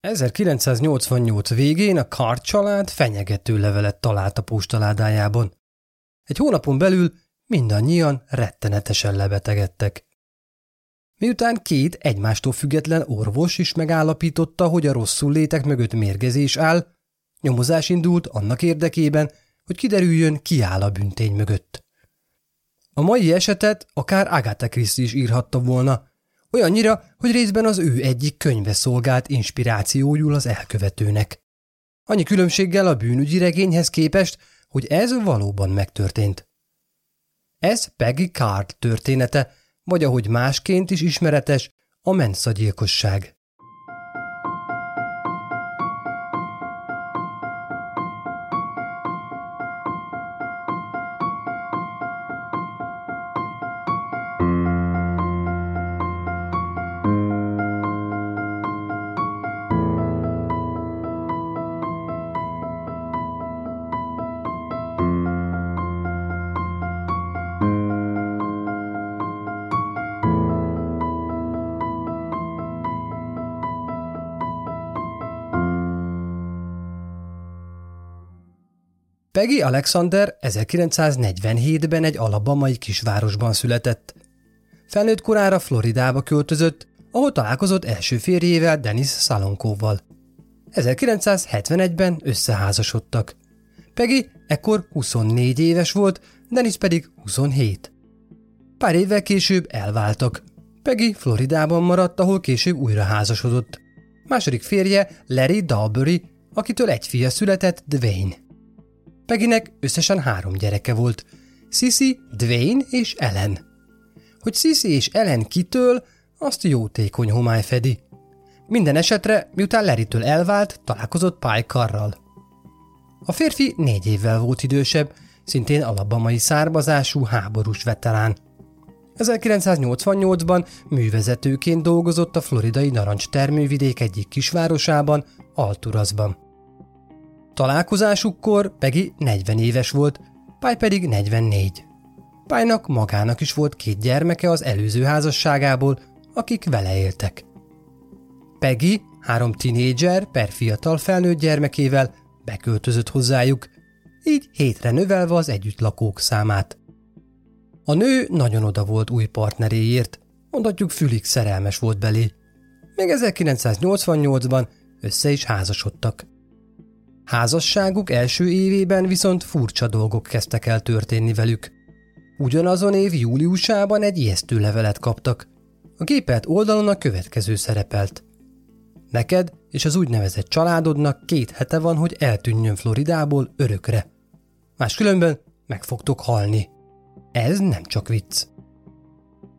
1988 végén a Kart család fenyegető levelet talált a postaládájában. Egy hónapon belül mindannyian rettenetesen lebetegedtek. Miután két egymástól független orvos is megállapította, hogy a rosszul létek mögött mérgezés áll, nyomozás indult annak érdekében, hogy kiderüljön, ki áll a büntény mögött. A mai esetet akár Agatha Christie is írhatta volna, Olyannyira, hogy részben az ő egyik könyve szolgált inspirációjul az elkövetőnek. Annyi különbséggel a bűnügyi regényhez képest, hogy ez valóban megtörtént. Ez Peggy Card története, vagy ahogy másként is ismeretes, a Mensa Peggy Alexander 1947-ben egy alabamai kisvárosban született. Felnőtt korára Floridába költözött, ahol találkozott első férjével Dennis Szalonkóval. 1971-ben összeházasodtak. Peggy ekkor 24 éves volt, Dennis pedig 27. Pár évvel később elváltak. Peggy Floridában maradt, ahol később újra házasodott. Második férje Larry Dalbury, akitől egy fia született, Dwayne. Peginek összesen három gyereke volt, Sisi, Dwayne és Ellen. Hogy Sisi és Ellen kitől, azt jótékony homály fedi. Minden esetre, miután Leritől elvált, találkozott Pike A férfi négy évvel volt idősebb, szintén alabamai származású háborús veterán. 1988-ban művezetőként dolgozott a floridai narancs termővidék egyik kisvárosában, Alturazban. Találkozásukkor Peggy 40 éves volt, Pály pedig 44. Pálynak magának is volt két gyermeke az előző házasságából, akik vele éltek. Peggy három tinédzser per fiatal felnőtt gyermekével beköltözött hozzájuk, így hétre növelve az együttlakók számát. A nő nagyon oda volt új partneréért, mondhatjuk fülig szerelmes volt belé. Még 1988-ban össze is házasodtak. Házasságuk első évében viszont furcsa dolgok kezdtek el történni velük. Ugyanazon év júliusában egy ijesztő levelet kaptak. A gépelt oldalon a következő szerepelt. Neked és az úgynevezett családodnak két hete van, hogy eltűnjön Floridából örökre. Máskülönben meg fogtok halni. Ez nem csak vicc.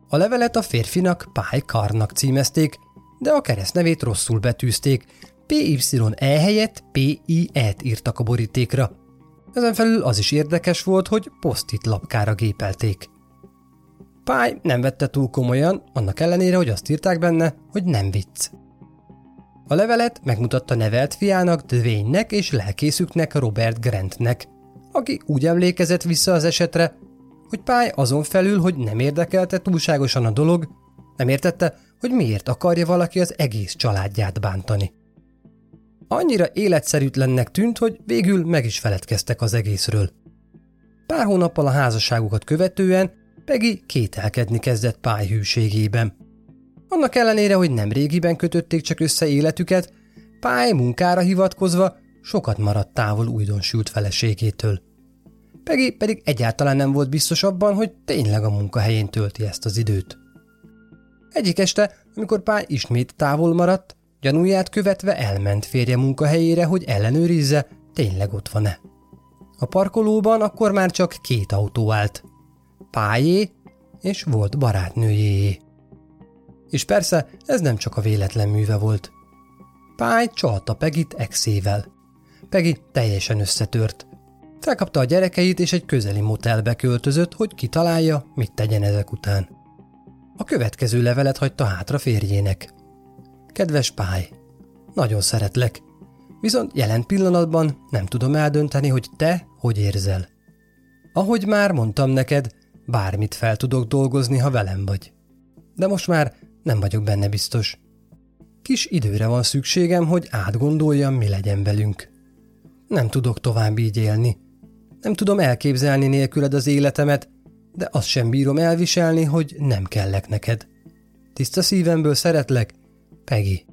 A levelet a férfinak Pie Karnak címezték, de a keresztnevét rosszul betűzték, PYE helyett PIE-t írtak a borítékra. Ezen felül az is érdekes volt, hogy posztit lapkára gépelték. Pály nem vette túl komolyan, annak ellenére, hogy azt írták benne, hogy nem vicc. A levelet megmutatta nevelt fiának, Dwayne-nek és lelkészüknek Robert Grantnek, aki úgy emlékezett vissza az esetre, hogy Pály azon felül, hogy nem érdekelte túlságosan a dolog, nem értette, hogy miért akarja valaki az egész családját bántani. Annyira életszerűtlennek tűnt, hogy végül meg is feledkeztek az egészről. Pár hónappal a házasságukat követően Peggy kételkedni kezdett pályhűségében. Annak ellenére, hogy nem régiben kötötték csak össze életüket, Pály munkára hivatkozva sokat maradt távol újdonsült feleségétől. Peggy pedig egyáltalán nem volt biztos abban, hogy tényleg a munkahelyén tölti ezt az időt. Egyik este, amikor Pály ismét távol maradt, Gyanúját követve elment férje munkahelyére, hogy ellenőrizze, tényleg ott van-e. A parkolóban akkor már csak két autó állt. Pályé és volt barátnőjé. És persze ez nem csak a véletlen műve volt. Pály csalta Pegit exével. Pegi teljesen összetört. Felkapta a gyerekeit, és egy közeli motelbe költözött, hogy kitalálja, mit tegyen ezek után. A következő levelet hagyta hátra férjének. Kedves Pály, nagyon szeretlek, viszont jelen pillanatban nem tudom eldönteni, hogy te hogy érzel. Ahogy már mondtam neked, bármit fel tudok dolgozni, ha velem vagy. De most már nem vagyok benne biztos. Kis időre van szükségem, hogy átgondoljam, mi legyen velünk. Nem tudok tovább így élni. Nem tudom elképzelni nélküled az életemet, de azt sem bírom elviselni, hogy nem kellek neked. Tiszta szívemből szeretlek, Peggy.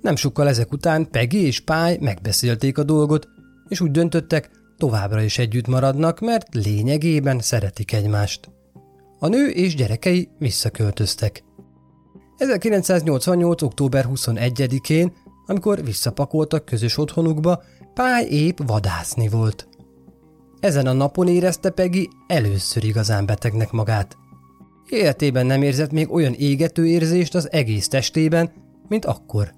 Nem sokkal ezek után Peggy és Pály megbeszélték a dolgot, és úgy döntöttek, továbbra is együtt maradnak, mert lényegében szeretik egymást. A nő és gyerekei visszaköltöztek. 1988. október 21-én, amikor visszapakoltak közös otthonukba, Pály épp vadászni volt. Ezen a napon érezte Peggy először igazán betegnek magát. Életében nem érzett még olyan égető érzést az egész testében, mint akkor.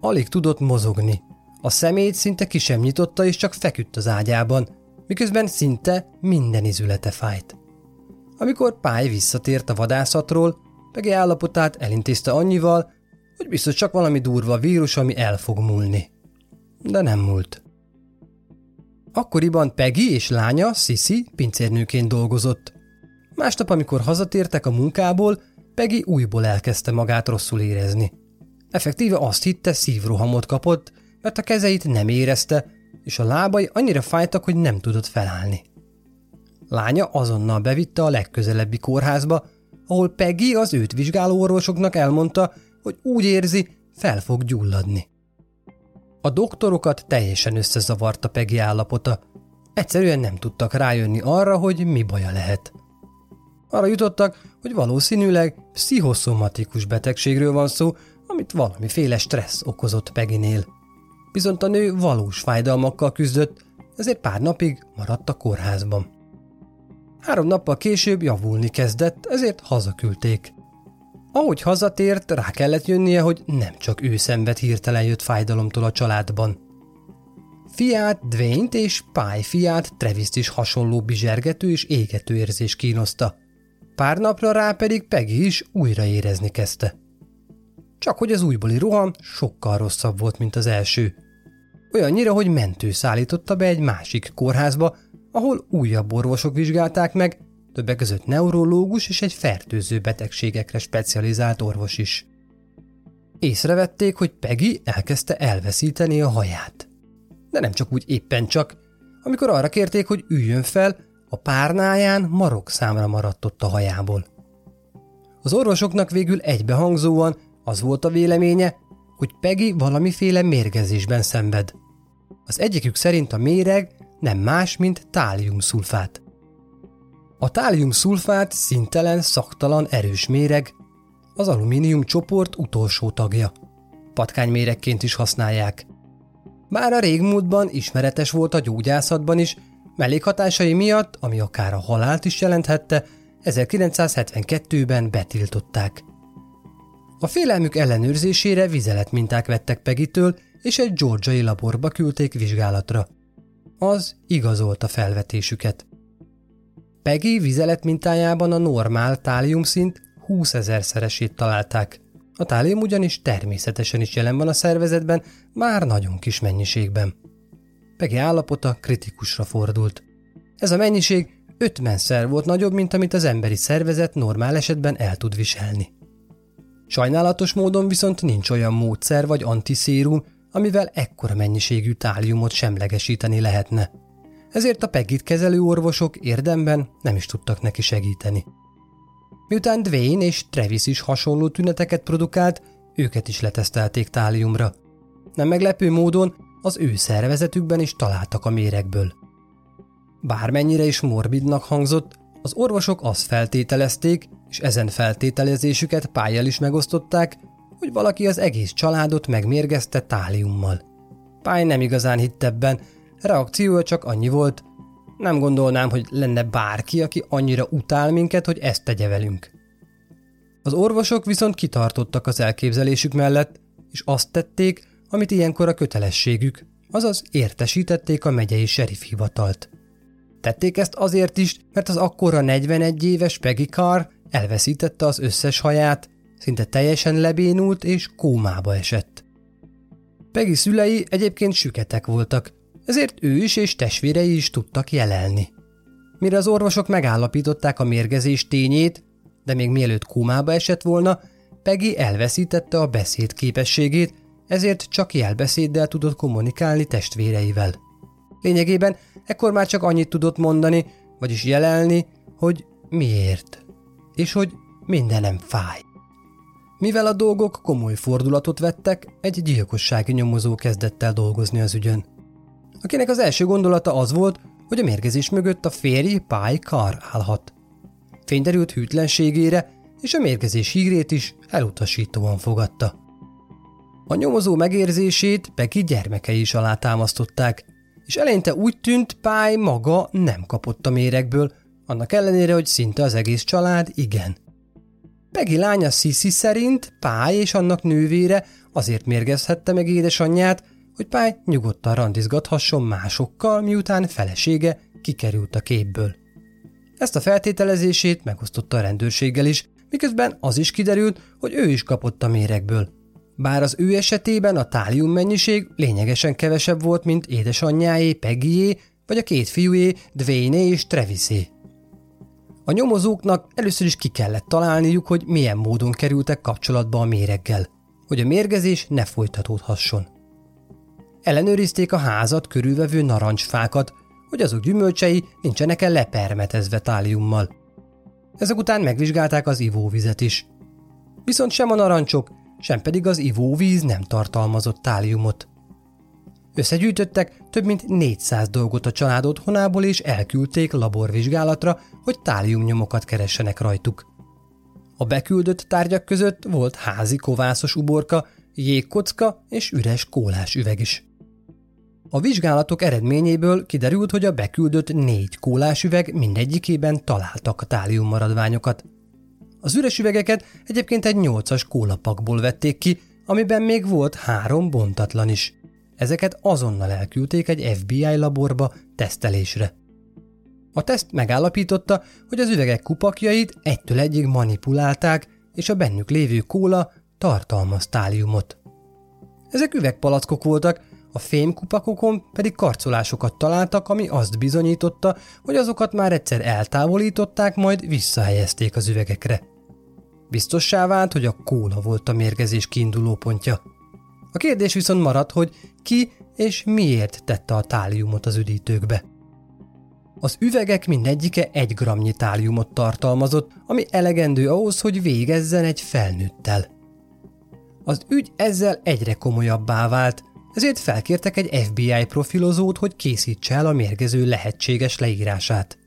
Alig tudott mozogni. A szemét szinte ki sem nyitotta, és csak feküdt az ágyában, miközben szinte minden izülete fájt. Amikor Pály visszatért a vadászatról, Peggy állapotát elintézte annyival, hogy biztos csak valami durva vírus, ami el fog múlni. De nem múlt. Akkoriban Peggy és lánya, Sissy, pincérnőként dolgozott. Másnap, amikor hazatértek a munkából, Peggy újból elkezdte magát rosszul érezni. Effektíve azt hitte, szívrohamot kapott, mert a kezeit nem érezte, és a lábai annyira fájtak, hogy nem tudott felállni. Lánya azonnal bevitte a legközelebbi kórházba, ahol Peggy az őt vizsgáló orvosoknak elmondta, hogy úgy érzi, fel fog gyulladni. A doktorokat teljesen összezavarta Peggy állapota. Egyszerűen nem tudtak rájönni arra, hogy mi baja lehet. Arra jutottak, hogy valószínűleg pszichoszomatikus betegségről van szó, amit valamiféle stressz okozott Peginél. Viszont a nő valós fájdalmakkal küzdött, ezért pár napig maradt a kórházban. Három nappal később javulni kezdett, ezért hazaküldték. Ahogy hazatért, rá kellett jönnie, hogy nem csak ő szenved hirtelen jött fájdalomtól a családban. Fiát, dwayne és Pály fiát travis is hasonló bizsergető és égető érzés kínoszta. Pár napra rá pedig Peggy is újra érezni kezdte. Csak hogy az újbóli roham sokkal rosszabb volt, mint az első. Olyannyira, hogy mentő szállította be egy másik kórházba, ahol újabb orvosok vizsgálták meg, többek között neurológus és egy fertőző betegségekre specializált orvos is. Észrevették, hogy Peggy elkezdte elveszíteni a haját. De nem csak úgy éppen csak, amikor arra kérték, hogy üljön fel, a párnáján marok számra maradt ott a hajából. Az orvosoknak végül egybehangzóan az volt a véleménye, hogy Peggy valamiféle mérgezésben szenved. Az egyikük szerint a méreg nem más, mint táliumszulfát. A táliumszulfát szintelen, szaktalan, erős méreg, az alumínium csoport utolsó tagja. Patkányméregként is használják. Bár a régmúltban ismeretes volt a gyógyászatban is, mellékhatásai miatt, ami akár a halált is jelenthette, 1972-ben betiltották. A félelmük ellenőrzésére vizeletminták vettek Pegitől, és egy georgiai laborba küldték vizsgálatra. Az igazolta felvetésüket. Peggy vizelet mintájában a normál táliumszint 20 szeresét találták. A tálium ugyanis természetesen is jelen van a szervezetben, már nagyon kis mennyiségben. Peggy állapota kritikusra fordult. Ez a mennyiség 50-szer volt nagyobb, mint amit az emberi szervezet normál esetben el tud viselni. Sajnálatos módon viszont nincs olyan módszer vagy antiszérum, amivel ekkora mennyiségű táliumot semlegesíteni lehetne ezért a Peggit kezelő orvosok érdemben nem is tudtak neki segíteni. Miután Dwayne és Travis is hasonló tüneteket produkált, őket is letesztelték táliumra. Nem meglepő módon az ő szervezetükben is találtak a méregből. Bármennyire is morbidnak hangzott, az orvosok azt feltételezték, és ezen feltételezésüket pályjal is megosztották, hogy valaki az egész családot megmérgezte táliummal. Pály nem igazán hitt ebben, Reakciója csak annyi volt, nem gondolnám, hogy lenne bárki, aki annyira utál minket, hogy ezt tegye velünk. Az orvosok viszont kitartottak az elképzelésük mellett, és azt tették, amit ilyenkor a kötelességük, azaz értesítették a megyei serif hivatalt. Tették ezt azért is, mert az akkora 41 éves Peggy Carr elveszítette az összes haját, szinte teljesen lebénult és kómába esett. Peggy szülei egyébként süketek voltak, ezért ő is és testvérei is tudtak jelelni. Mire az orvosok megállapították a mérgezés tényét, de még mielőtt kómába esett volna, Peggy elveszítette a beszéd képességét, ezért csak jelbeszéddel tudott kommunikálni testvéreivel. Lényegében ekkor már csak annyit tudott mondani, vagyis jelelni, hogy miért, és hogy mindenem fáj. Mivel a dolgok komoly fordulatot vettek, egy gyilkossági nyomozó kezdett el dolgozni az ügyön. Akinek az első gondolata az volt, hogy a mérgezés mögött a férj Pály Kar állhat. Fényderült hűtlenségére, és a mérgezés hírét is elutasítóan fogadta. A nyomozó megérzését Peggy gyermekei is alátámasztották, és eleinte úgy tűnt, Pály maga nem kapott a méregből, annak ellenére, hogy szinte az egész család igen. Peggy lánya Sisi szerint Pály és annak nővére azért mérgezhette meg édesanyját, hogy Pály nyugodtan randizgathasson másokkal, miután felesége kikerült a képből. Ezt a feltételezését megosztotta a rendőrséggel is, miközben az is kiderült, hogy ő is kapott a méregből. Bár az ő esetében a tálium mennyiség lényegesen kevesebb volt, mint édesanyjáé, Peggyé, vagy a két fiúé, Dwayne és Travisé. A nyomozóknak először is ki kellett találniuk, hogy milyen módon kerültek kapcsolatba a méreggel, hogy a mérgezés ne folytatódhasson. Ellenőrizték a házat körülvevő narancsfákat, hogy azok gyümölcsei nincsenek-e lepermetezve táliummal. Ezek után megvizsgálták az ivóvizet is. Viszont sem a narancsok, sem pedig az ivóvíz nem tartalmazott táliumot. Összegyűjtöttek több mint 400 dolgot a család otthonából és elküldték laborvizsgálatra, hogy táliumnyomokat keressenek rajtuk. A beküldött tárgyak között volt házi kovászos uborka, jégkocka és üres kólás üveg is. A vizsgálatok eredményéből kiderült, hogy a beküldött négy kólás üveg mindegyikében találtak táliummaradványokat. Az üres üvegeket egyébként egy nyolcas kólapakból vették ki, amiben még volt három bontatlan is. Ezeket azonnal elküldték egy FBI laborba tesztelésre. A teszt megállapította, hogy az üvegek kupakjait egytől egyig manipulálták, és a bennük lévő kóla tartalmaz táliumot. Ezek üvegpalackok voltak, a fémkupakokon pedig karcolásokat találtak, ami azt bizonyította, hogy azokat már egyszer eltávolították, majd visszahelyezték az üvegekre. Biztossá vált, hogy a kóla volt a mérgezés kiinduló pontja. A kérdés viszont maradt, hogy ki és miért tette a táliumot az üdítőkbe. Az üvegek mindegyike egy gramnyi táliumot tartalmazott, ami elegendő ahhoz, hogy végezzen egy felnőttel. Az ügy ezzel egyre komolyabbá vált, ezért felkértek egy FBI profilozót, hogy készítse el a mérgező lehetséges leírását.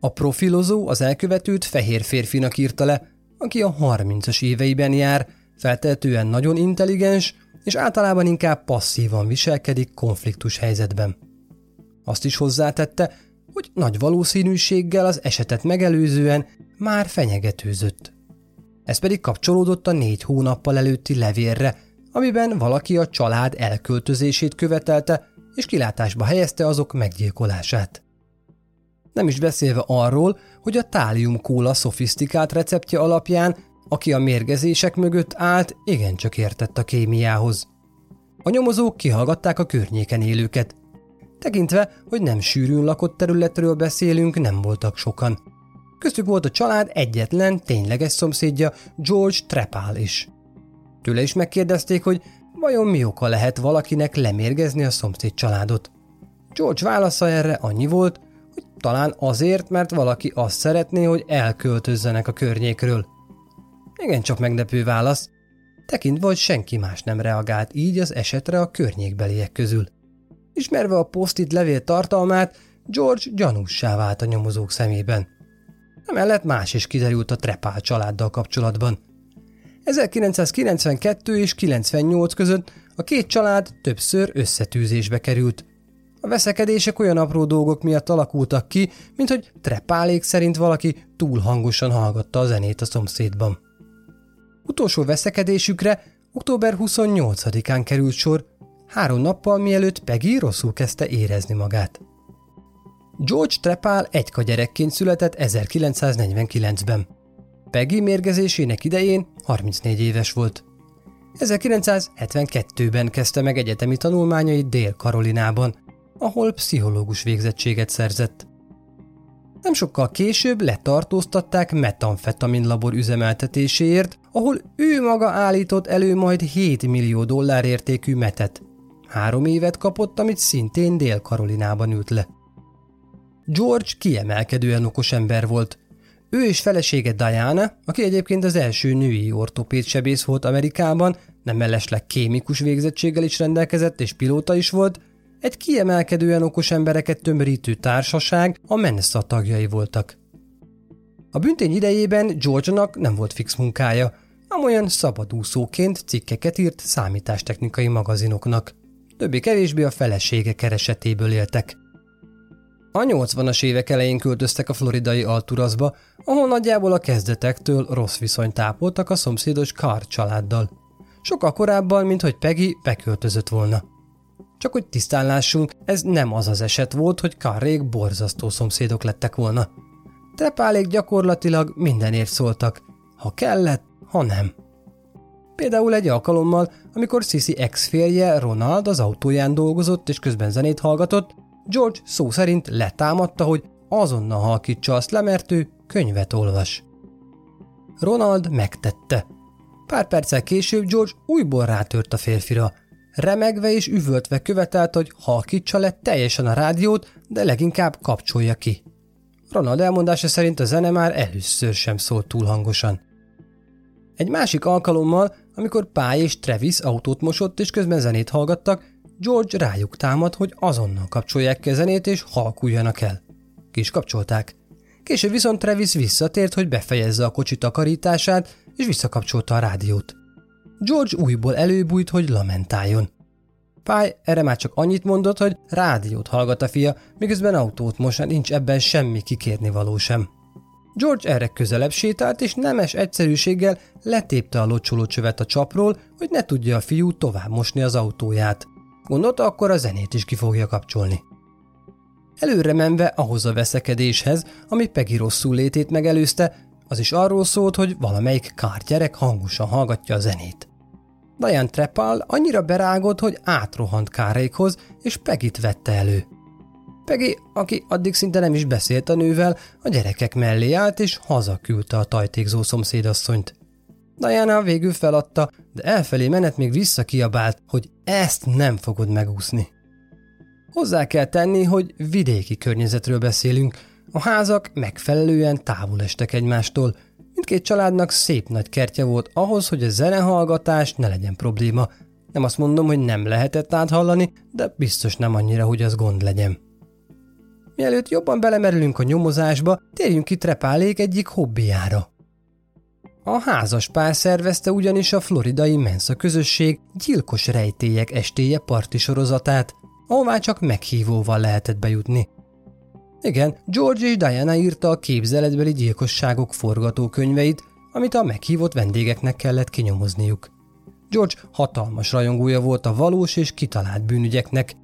A profilozó az elkövetőt fehér férfinak írta le, aki a 30-as éveiben jár, feltehetően nagyon intelligens, és általában inkább passzívan viselkedik konfliktus helyzetben. Azt is hozzátette, hogy nagy valószínűséggel az esetet megelőzően már fenyegetőzött. Ez pedig kapcsolódott a négy hónappal előtti levélre, amiben valaki a család elköltözését követelte, és kilátásba helyezte azok meggyilkolását. Nem is beszélve arról, hogy a tálium kóla szofisztikált receptje alapján, aki a mérgezések mögött állt, igencsak értett a kémiához. A nyomozók kihallgatták a környéken élőket. Tekintve, hogy nem sűrűn lakott területről beszélünk, nem voltak sokan. Köztük volt a család egyetlen, tényleges szomszédja, George Trepal is. Tőle is megkérdezték, hogy vajon mi oka lehet valakinek lemérgezni a szomszéd családot. George válasza erre annyi volt, talán azért, mert valaki azt szeretné, hogy elköltözzenek a környékről. Igen, csak meglepő válasz, tekintve, hogy senki más nem reagált így az esetre a környékbeliek közül. Ismerve a posztit levél tartalmát, George gyanússá vált a nyomozók szemében. Emellett más is kiderült a Trepál családdal kapcsolatban. 1992 és 98 között a két család többször összetűzésbe került. A veszekedések olyan apró dolgok miatt alakultak ki, mint hogy trepálék szerint valaki túl hangosan hallgatta a zenét a szomszédban. Utolsó veszekedésükre október 28-án került sor, három nappal mielőtt Peggy rosszul kezdte érezni magát. George Trepál egyka gyerekként született 1949-ben. Peggy mérgezésének idején 34 éves volt. 1972-ben kezdte meg egyetemi tanulmányait Dél-Karolinában, ahol pszichológus végzettséget szerzett. Nem sokkal később letartóztatták metamfetamin labor üzemeltetéséért, ahol ő maga állított elő majd 7 millió dollár értékű metet. Három évet kapott, amit szintén Dél-Karolinában ült le. George kiemelkedően okos ember volt. Ő és felesége Diana, aki egyébként az első női ortopéd sebész volt Amerikában, nem mellesleg kémikus végzettséggel is rendelkezett és pilóta is volt, egy kiemelkedően okos embereket tömörítő társaság a Mensa tagjai voltak. A büntény idejében George-nak nem volt fix munkája, amolyan szabadúszóként cikkeket írt számítástechnikai magazinoknak. Többé-kevésbé a felesége keresetéből éltek. A 80-as évek elején költöztek a floridai Alturazba, ahol nagyjából a kezdetektől rossz viszonyt tápoltak a szomszédos Carr családdal. Sokkal korábban, mint hogy Peggy beköltözött volna. Csak hogy tisztán lássunk, ez nem az az eset volt, hogy Carrék borzasztó szomszédok lettek volna. Trepálék gyakorlatilag mindenért szóltak, ha kellett, ha nem. Például egy alkalommal, amikor Sisi ex-férje Ronald az autóján dolgozott és közben zenét hallgatott, George szó szerint letámadta, hogy azonnal halkítsa azt le, mert ő könyvet olvas. Ronald megtette. Pár perccel később George újból rátört a férfira. Remegve és üvöltve követelt, hogy halkítsa le teljesen a rádiót, de leginkább kapcsolja ki. Ronald elmondása szerint a zene már először sem szólt túl hangosan. Egy másik alkalommal, amikor Pály és Travis autót mosott és közben zenét hallgattak, George rájuk támad, hogy azonnal kapcsolják ki a zenét és halkuljanak el. Ki is kapcsolták. Később viszont Travis visszatért, hogy befejezze a kocsi takarítását, és visszakapcsolta a rádiót. George újból előbújt, hogy lamentáljon. Pály erre már csak annyit mondott, hogy rádiót hallgat a fia, miközben autót most nincs ebben semmi kikérni való sem. George erre közelebb sétált, és nemes egyszerűséggel letépte a locsolócsövet a csapról, hogy ne tudja a fiú tovább mosni az autóját. Gondolta, akkor a zenét is ki fogja kapcsolni. Előre menve ahhoz a veszekedéshez, ami Peggy rosszul létét megelőzte, az is arról szólt, hogy valamelyik kártyerek hangosan hallgatja a zenét. Diane Trepal annyira berágott, hogy átrohant Kárékhoz, és Pegit vette elő. Peggy, aki addig szinte nem is beszélt a nővel, a gyerekek mellé állt, és hazaküldte a tajtékzó szomszédasszonyt. Diana végül feladta, de elfelé menet még visszakiabált, hogy ezt nem fogod megúszni. Hozzá kell tenni, hogy vidéki környezetről beszélünk, a házak megfelelően távol estek egymástól, mindkét családnak szép nagy kertje volt ahhoz, hogy a zenehallgatás ne legyen probléma. Nem azt mondom, hogy nem lehetett áthallani, de biztos nem annyira, hogy az gond legyen. Mielőtt jobban belemerülünk a nyomozásba, térjünk ki Trepálék egyik hobbiára. A házas pár szervezte ugyanis a floridai Mensa közösség gyilkos rejtélyek estéje parti sorozatát, ahová csak meghívóval lehetett bejutni. Igen, George és Diana írta a képzeletbeli gyilkosságok forgatókönyveit, amit a meghívott vendégeknek kellett kinyomozniuk. George hatalmas rajongója volt a valós és kitalált bűnügyeknek,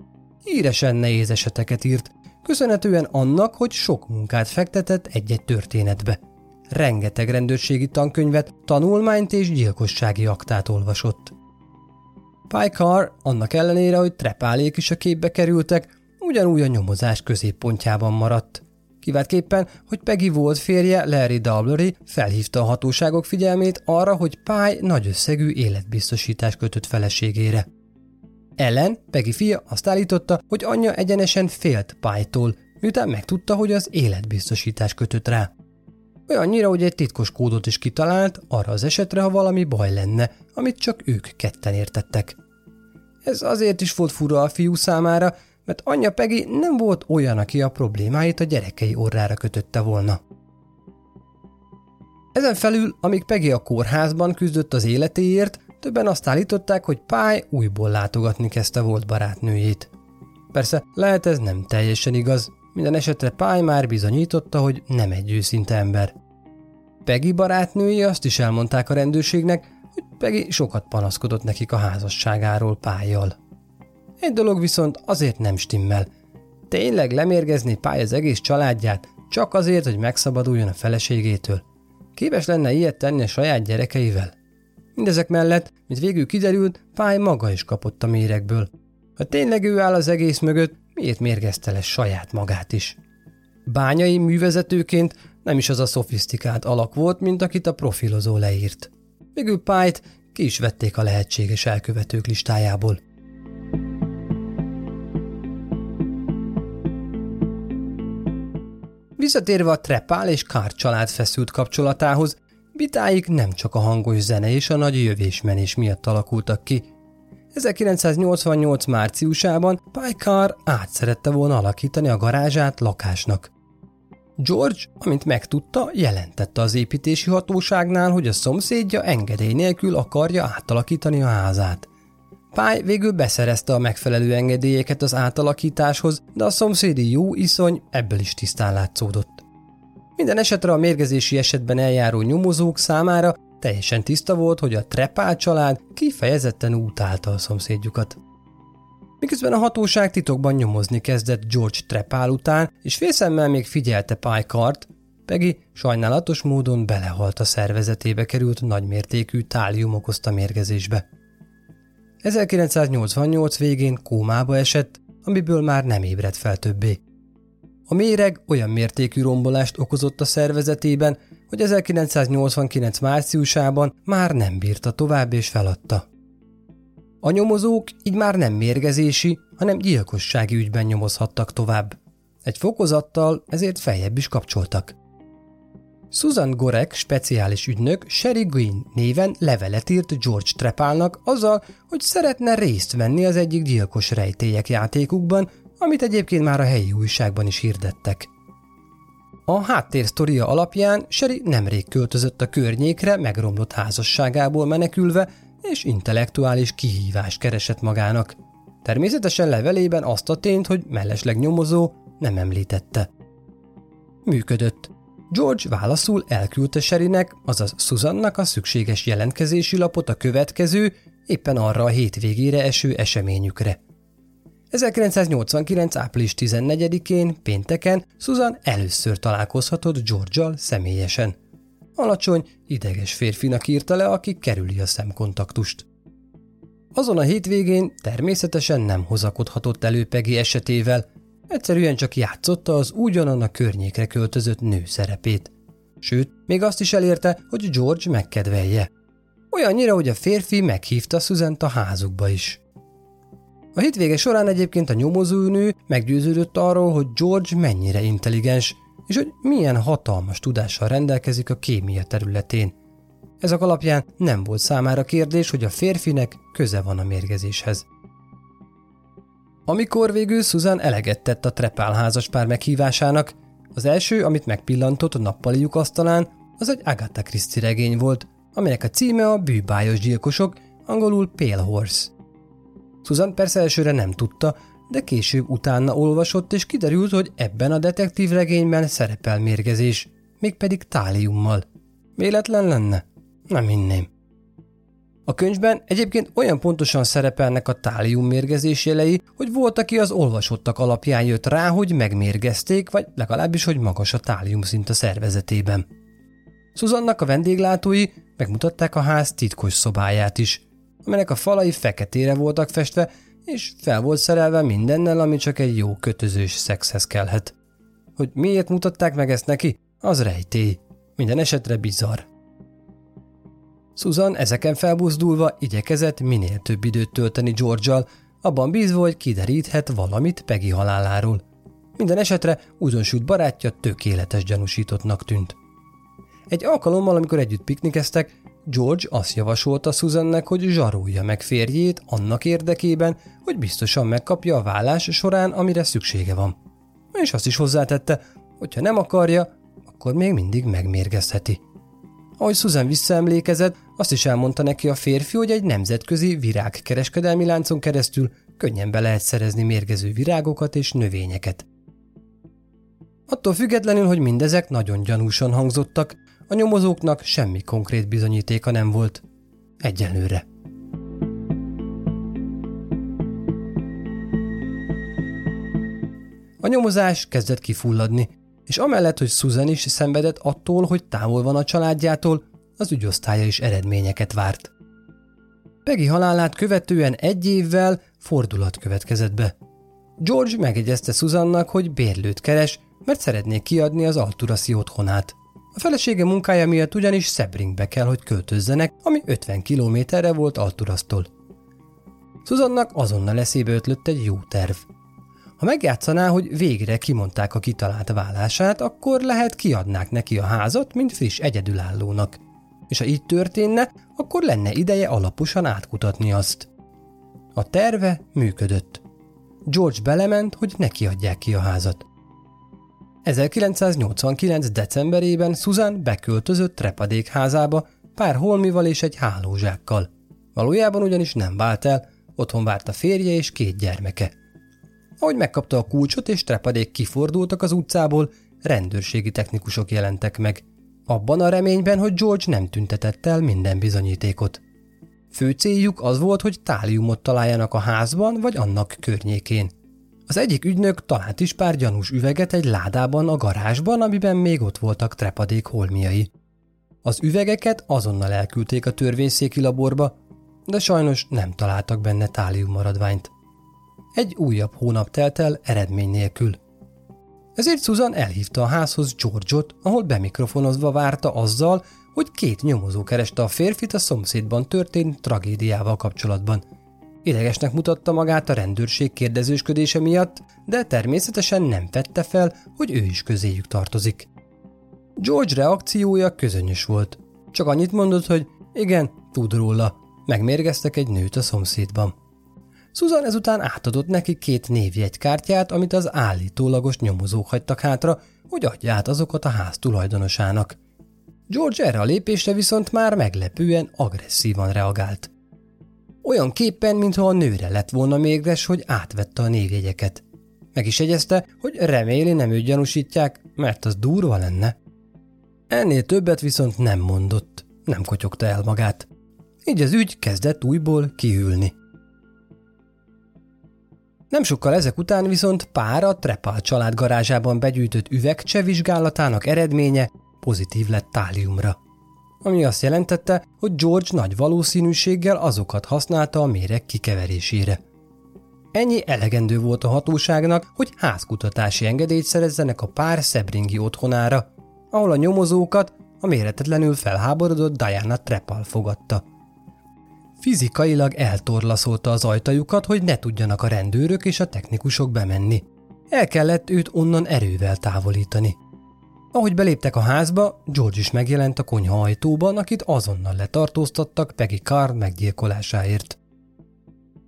híresen nehéz eseteket írt, köszönhetően annak, hogy sok munkát fektetett egy-egy történetbe. Rengeteg rendőrségi tankönyvet, tanulmányt és gyilkossági aktát olvasott. Pykar, annak ellenére, hogy trepálék is a képbe kerültek, ugyanúgy a nyomozás középpontjában maradt. Kiváltképpen, hogy Peggy volt férje, Larry Dublery felhívta a hatóságok figyelmét arra, hogy Pály nagy összegű életbiztosítás kötött feleségére. Ellen, Peggy fia azt állította, hogy anyja egyenesen félt Pálytól, miután megtudta, hogy az életbiztosítás kötött rá. Olyannyira, hogy egy titkos kódot is kitalált arra az esetre, ha valami baj lenne, amit csak ők ketten értettek. Ez azért is volt fura a fiú számára, mert anyja Peggy nem volt olyan, aki a problémáit a gyerekei orrára kötötte volna. Ezen felül, amíg Peggy a kórházban küzdött az életéért, többen azt állították, hogy Pály újból látogatni kezdte volt barátnőjét. Persze lehet ez nem teljesen igaz, minden esetre Pály már bizonyította, hogy nem egy őszinte ember. Peggy barátnői azt is elmondták a rendőrségnek, hogy Peggy sokat panaszkodott nekik a házasságáról pályjal. Egy dolog viszont azért nem stimmel. Tényleg lemérgezni Pály az egész családját, csak azért, hogy megszabaduljon a feleségétől. Képes lenne ilyet tenni a saját gyerekeivel? Mindezek mellett, mint végül kiderült, Pály maga is kapott a méregből. Ha tényleg ő áll az egész mögött, miért mérgezte le saját magát is? Bányai művezetőként nem is az a szofisztikált alak volt, mint akit a profilozó leírt. Végül Pályt ki is vették a lehetséges elkövetők listájából. Visszatérve a Trepál és Kár család feszült kapcsolatához, vitáik nem csak a hangos zene és a nagy jövésmenés miatt alakultak ki. 1988 márciusában Pykar át szerette volna alakítani a garázsát lakásnak. George, amint megtudta, jelentette az építési hatóságnál, hogy a szomszédja engedély nélkül akarja átalakítani a házát. Pály végül beszerezte a megfelelő engedélyeket az átalakításhoz, de a szomszédi jó iszony ebből is tisztán látszódott. Minden esetre a mérgezési esetben eljáró nyomozók számára teljesen tiszta volt, hogy a Trepál család kifejezetten utálta a szomszédjukat. Miközben a hatóság titokban nyomozni kezdett George Trepál után, és félszemmel még figyelte Pykart, Peggy sajnálatos módon belehalt a szervezetébe került nagymértékű tálium okozta mérgezésbe. 1988 végén kómába esett, amiből már nem ébredt fel többé. A méreg olyan mértékű rombolást okozott a szervezetében, hogy 1989 márciusában már nem bírta tovább és feladta. A nyomozók így már nem mérgezési, hanem gyilkossági ügyben nyomozhattak tovább. Egy fokozattal ezért feljebb is kapcsoltak. Susan Gorek, speciális ügynök, Sherry Green néven levelet írt George Trepálnak azzal, hogy szeretne részt venni az egyik gyilkos rejtélyek játékukban, amit egyébként már a helyi újságban is hirdettek. A háttérsztoria alapján Sherry nemrég költözött a környékre megromlott házasságából menekülve, és intellektuális kihívás keresett magának. Természetesen levelében azt a tényt, hogy mellesleg nyomozó, nem említette. Működött. George válaszul elküldte Sherrynek, azaz Susannak a szükséges jelentkezési lapot a következő, éppen arra a hétvégére eső eseményükre. 1989. április 14-én, pénteken Susan először találkozhatott George-al személyesen. Alacsony, ideges férfinak írta le, aki kerüli a szemkontaktust. Azon a hétvégén természetesen nem hozakodhatott elő Peggy esetével, egyszerűen csak játszotta az ugyanan a környékre költözött nő szerepét. Sőt, még azt is elérte, hogy George megkedvelje. Olyannyira, hogy a férfi meghívta susan a házukba is. A hétvége során egyébként a nyomozónő meggyőződött arról, hogy George mennyire intelligens, és hogy milyen hatalmas tudással rendelkezik a kémia területén. Ezek alapján nem volt számára kérdés, hogy a férfinek köze van a mérgezéshez. Amikor végül Susan eleget tett a Trepál házaspár meghívásának, az első, amit megpillantott a nappaliuk asztalán, az egy Agatha Christie regény volt, amelynek a címe a Bűbájos gyilkosok, angolul Pale Horse. Susan persze elsőre nem tudta, de később utána olvasott, és kiderült, hogy ebben a detektív regényben szerepel mérgezés, mégpedig táliummal. Véletlen lenne? Nem hinném. A könyvben egyébként olyan pontosan szerepelnek a tálium mérgezés jelei, hogy volt, aki az olvasottak alapján jött rá, hogy megmérgezték, vagy legalábbis, hogy magas a tálium szint a szervezetében. Szuzannak a vendéglátói megmutatták a ház titkos szobáját is, amelynek a falai feketére voltak festve, és fel volt szerelve mindennel, ami csak egy jó kötözős szexhez kellhet. Hogy miért mutatták meg ezt neki, az rejtély. Minden esetre bizarr. Susan ezeken felbuzdulva igyekezett minél több időt tölteni george abban bízva, hogy kideríthet valamit Peggy haláláról. Minden esetre újdonsült barátja tökéletes gyanúsítottnak tűnt. Egy alkalommal, amikor együtt piknikeztek, George azt javasolta Susannek, hogy zsarolja meg férjét annak érdekében, hogy biztosan megkapja a vállás során, amire szüksége van. És azt is hozzátette, hogy ha nem akarja, akkor még mindig megmérgezheti. Ahogy Susan visszaemlékezett, azt is elmondta neki a férfi, hogy egy nemzetközi virágkereskedelmi láncon keresztül könnyen be lehet szerezni mérgező virágokat és növényeket. Attól függetlenül, hogy mindezek nagyon gyanúsan hangzottak, a nyomozóknak semmi konkrét bizonyítéka nem volt. Egyelőre. A nyomozás kezdett kifulladni, és amellett, hogy Susan is szenvedett attól, hogy távol van a családjától, az ügyosztálya is eredményeket várt. Peggy halálát követően egy évvel fordulat következett be. George megegyezte Susannak, hogy bérlőt keres, mert szeretné kiadni az Alturaszi otthonát. A felesége munkája miatt ugyanis Sebringbe kell, hogy költözzenek, ami 50 kilométerre volt Alturasztól. Susannak azonnal eszébe ötlött egy jó terv. Ha megjátszaná, hogy végre kimondták a kitalált vállását, akkor lehet kiadnák neki a házat, mint friss egyedülállónak. És ha így történne, akkor lenne ideje alaposan átkutatni azt. A terve működött. George belement, hogy neki adják ki a házat. 1989. decemberében Susan beköltözött házába, pár holmival és egy hálózsákkal. Valójában ugyanis nem vált el, otthon várt a férje és két gyermeke. Ahogy megkapta a kulcsot és trepadék kifordultak az utcából, rendőrségi technikusok jelentek meg. Abban a reményben, hogy George nem tüntetett el minden bizonyítékot. Fő céljuk az volt, hogy táliumot találjanak a házban vagy annak környékén. Az egyik ügynök talált is pár gyanús üveget egy ládában a garázsban, amiben még ott voltak trepadék holmiai. Az üvegeket azonnal elküldték a törvényszéki laborba, de sajnos nem találtak benne tálium maradványt. Egy újabb hónap telt el eredmény nélkül. Ezért Susan elhívta a házhoz George-ot, ahol bemikrofonozva várta azzal, hogy két nyomozó kereste a férfit a szomszédban történt tragédiával kapcsolatban. Idegesnek mutatta magát a rendőrség kérdezősködése miatt, de természetesen nem tette fel, hogy ő is közéjük tartozik. George reakciója közönyös volt. Csak annyit mondott, hogy igen, tud róla, megmérgeztek egy nőt a szomszédban. Susan ezután átadott neki két névjegykártyát, amit az állítólagos nyomozók hagytak hátra, hogy adja át azokat a ház tulajdonosának. George erre a lépésre viszont már meglepően agresszívan reagált. Olyan képpen, mintha a nőre lett volna mégres, hogy átvette a névjegyeket. Meg is egyezte, hogy reméli nem őt gyanúsítják, mert az durva lenne. Ennél többet viszont nem mondott, nem kotyogta el magát. Így az ügy kezdett újból kihűlni. Nem sokkal ezek után viszont pár a Trepal család garázsában begyűjtött üvegcse vizsgálatának eredménye pozitív lett táliumra. Ami azt jelentette, hogy George nagy valószínűséggel azokat használta a méreg kikeverésére. Ennyi elegendő volt a hatóságnak, hogy házkutatási engedélyt szerezzenek a pár szebringi otthonára, ahol a nyomozókat a méretetlenül felháborodott Diana Trepal fogadta. Fizikailag eltorlaszolta az ajtajukat, hogy ne tudjanak a rendőrök és a technikusok bemenni. El kellett őt onnan erővel távolítani. Ahogy beléptek a házba, George is megjelent a konyha ajtóban, akit azonnal letartóztattak Peggy Carr meggyilkolásáért.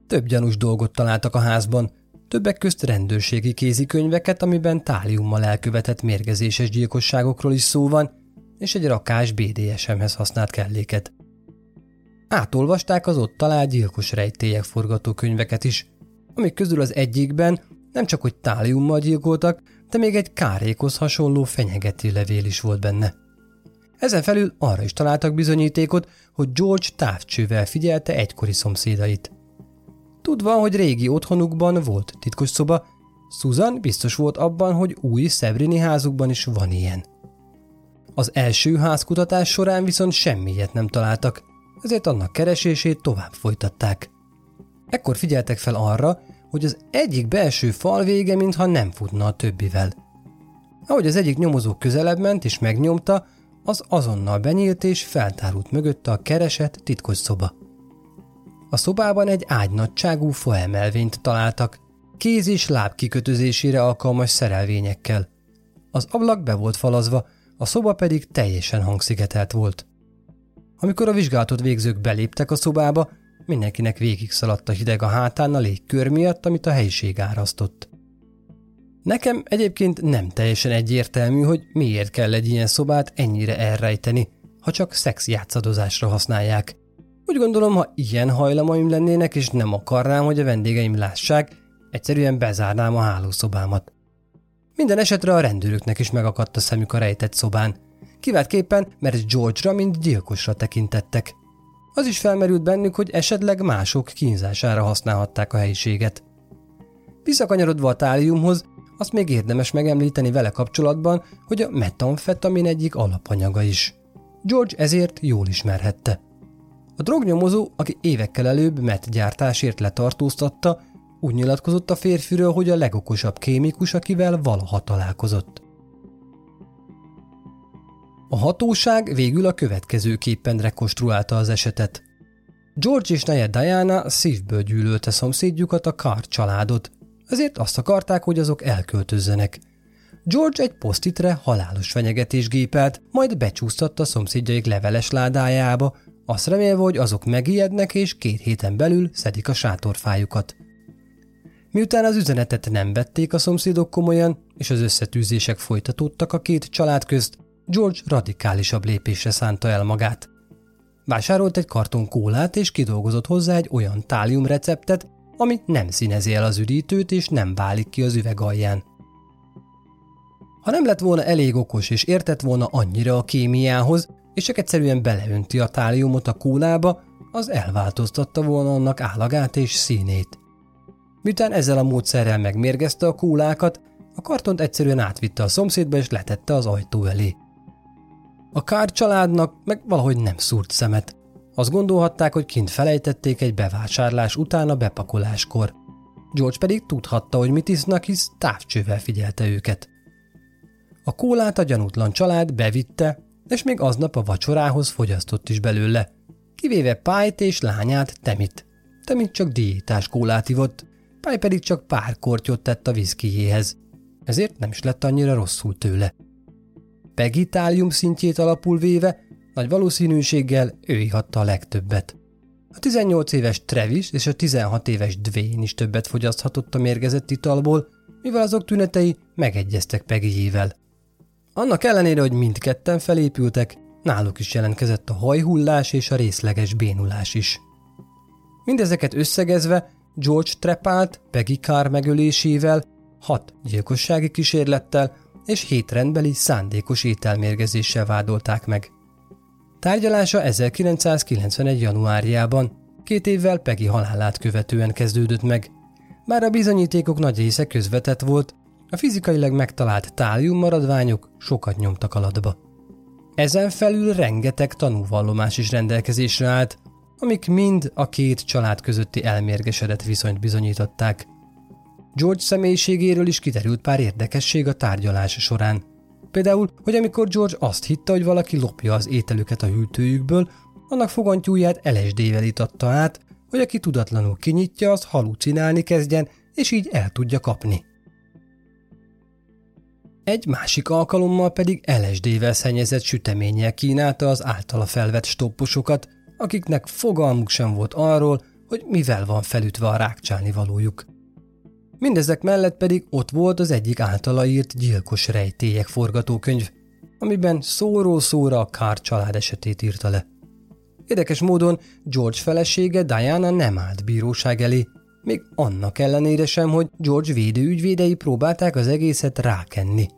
Több gyanús dolgot találtak a házban, többek közt rendőrségi kézikönyveket, amiben táliummal elkövetett mérgezéses gyilkosságokról is szó van, és egy rakás BDSM-hez használt kelléket. Átolvasták az ott talált gyilkos rejtélyek forgatókönyveket is, amik közül az egyikben nem csak hogy táliummal gyilkoltak, de még egy kárékhoz hasonló fenyegető levél is volt benne. Ezen felül arra is találtak bizonyítékot, hogy George távcsővel figyelte egykori szomszédait. Tudva, hogy régi otthonukban volt titkos szoba, Susan biztos volt abban, hogy új Szebrini házukban is van ilyen. Az első házkutatás során viszont semmiet nem találtak, ezért annak keresését tovább folytatták. Ekkor figyeltek fel arra, hogy az egyik belső fal vége mintha nem futna a többivel. Ahogy az egyik nyomozó közelebb ment és megnyomta, az azonnal benyílt és feltárult mögötte a keresett titkos szoba. A szobában egy ágynagyságú foemelvényt találtak, kéz és láb kikötözésére alkalmas szerelvényekkel. Az ablak be volt falazva, a szoba pedig teljesen hangszigetelt volt. Amikor a vizsgálatot végzők beléptek a szobába, mindenkinek végig szaladt a hideg a hátán a légkör miatt, amit a helyiség árasztott. Nekem egyébként nem teljesen egyértelmű, hogy miért kell egy ilyen szobát ennyire elrejteni, ha csak szex játszadozásra használják. Úgy gondolom, ha ilyen hajlamaim lennének, és nem akarnám, hogy a vendégeim lássák, egyszerűen bezárnám a hálószobámat. Minden esetre a rendőröknek is megakadt a szemük a rejtett szobán. Kiváltképpen, mert George-ra, mint gyilkosra tekintettek. Az is felmerült bennük, hogy esetleg mások kínzására használhatták a helyiséget. Visszakanyarodva a táliumhoz, azt még érdemes megemlíteni vele kapcsolatban, hogy a metamfetamin egyik alapanyaga is. George ezért jól ismerhette. A drognyomozó, aki évekkel előbb met gyártásért letartóztatta, úgy nyilatkozott a férfiről, hogy a legokosabb kémikus, akivel valaha találkozott. A hatóság végül a következőképpen rekonstruálta az esetet. George és neje Diana szívből gyűlölte szomszédjukat a Carr családot, ezért azt akarták, hogy azok elköltözzenek. George egy posztitre halálos fenyegetés gépelt, majd becsúsztatta szomszédjaik leveles ládájába, azt remélve, hogy azok megijednek és két héten belül szedik a sátorfájukat. Miután az üzenetet nem vették a szomszédok komolyan, és az összetűzések folytatódtak a két család közt, George radikálisabb lépésre szánta el magát. Vásárolt egy karton kólát és kidolgozott hozzá egy olyan tálium receptet, ami nem színezi el az üdítőt és nem válik ki az üveg alján. Ha nem lett volna elég okos és értett volna annyira a kémiához, és csak egyszerűen beleönti a táliumot a kólába, az elváltoztatta volna annak állagát és színét. Miután ezzel a módszerrel megmérgezte a kólákat, a kartont egyszerűen átvitte a szomszédba és letette az ajtó elé. A kár családnak meg valahogy nem szúrt szemet. Azt gondolhatták, hogy kint felejtették egy bevásárlás után a bepakoláskor. George pedig tudhatta, hogy mit isznak, hisz távcsővel figyelte őket. A kólát a gyanútlan család bevitte, és még aznap a vacsorához fogyasztott is belőle, kivéve Pájt és lányát Temit. Temit csak diétás kólát ivott, Pály pedig csak pár kortyot tett a viszkijéhez, ezért nem is lett annyira rosszul tőle. Pegitálium szintjét alapul véve, nagy valószínűséggel ő ihatta a legtöbbet. A 18 éves Travis és a 16 éves Dwayne is többet fogyaszthatott a mérgezett italból, mivel azok tünetei megegyeztek Peggyével. Annak ellenére, hogy mindketten felépültek, náluk is jelentkezett a hajhullás és a részleges bénulás is. Mindezeket összegezve George trepált Peggy Carr megölésével, hat gyilkossági kísérlettel és hét rendbeli szándékos ételmérgezéssel vádolták meg. Tárgyalása 1991. januárjában, két évvel Peggy halálát követően kezdődött meg. Bár a bizonyítékok nagy része közvetett volt, a fizikailag megtalált tálium maradványok sokat nyomtak alatba. Ezen felül rengeteg tanúvallomás is rendelkezésre állt, amik mind a két család közötti elmérgesedett viszonyt bizonyították. George személyiségéről is kiderült pár érdekesség a tárgyalás során. Például, hogy amikor George azt hitte, hogy valaki lopja az ételüket a hűtőjükből, annak fogantyúját LSD-vel itatta át, hogy aki tudatlanul kinyitja, az halucinálni kezdjen, és így el tudja kapni. Egy másik alkalommal pedig LSD-vel szennyezett süteménnyel kínálta az általa felvett stopposokat, akiknek fogalmuk sem volt arról, hogy mivel van felütve a rákcsálni valójuk. Mindezek mellett pedig ott volt az egyik általa írt gyilkos rejtélyek forgatókönyv, amiben szóról szóra a Kár család esetét írta le. Érdekes módon George felesége Diana nem állt bíróság elé, még annak ellenére sem, hogy George védőügyvédei próbálták az egészet rákenni.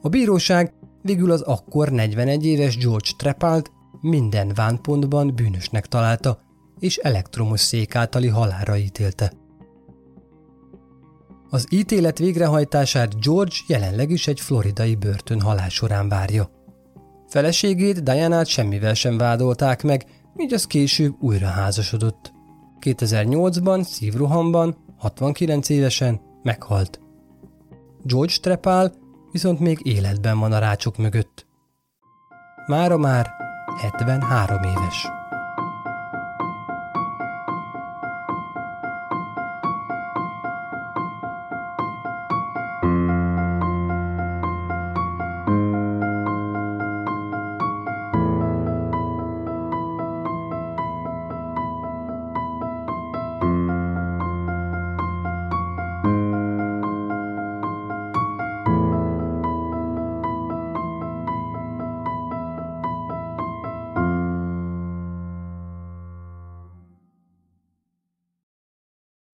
A bíróság végül az akkor 41 éves George Trepalt minden vánpontban bűnösnek találta, és elektromos szék általi halára ítélte. Az ítélet végrehajtását George jelenleg is egy floridai börtön halál során várja. Feleségét, Diana-t semmivel sem vádolták meg, így az később újra házasodott. 2008-ban szívrohamban, 69 évesen meghalt. George Trepal viszont még életben van a rácsok mögött. Mára már 73 éves.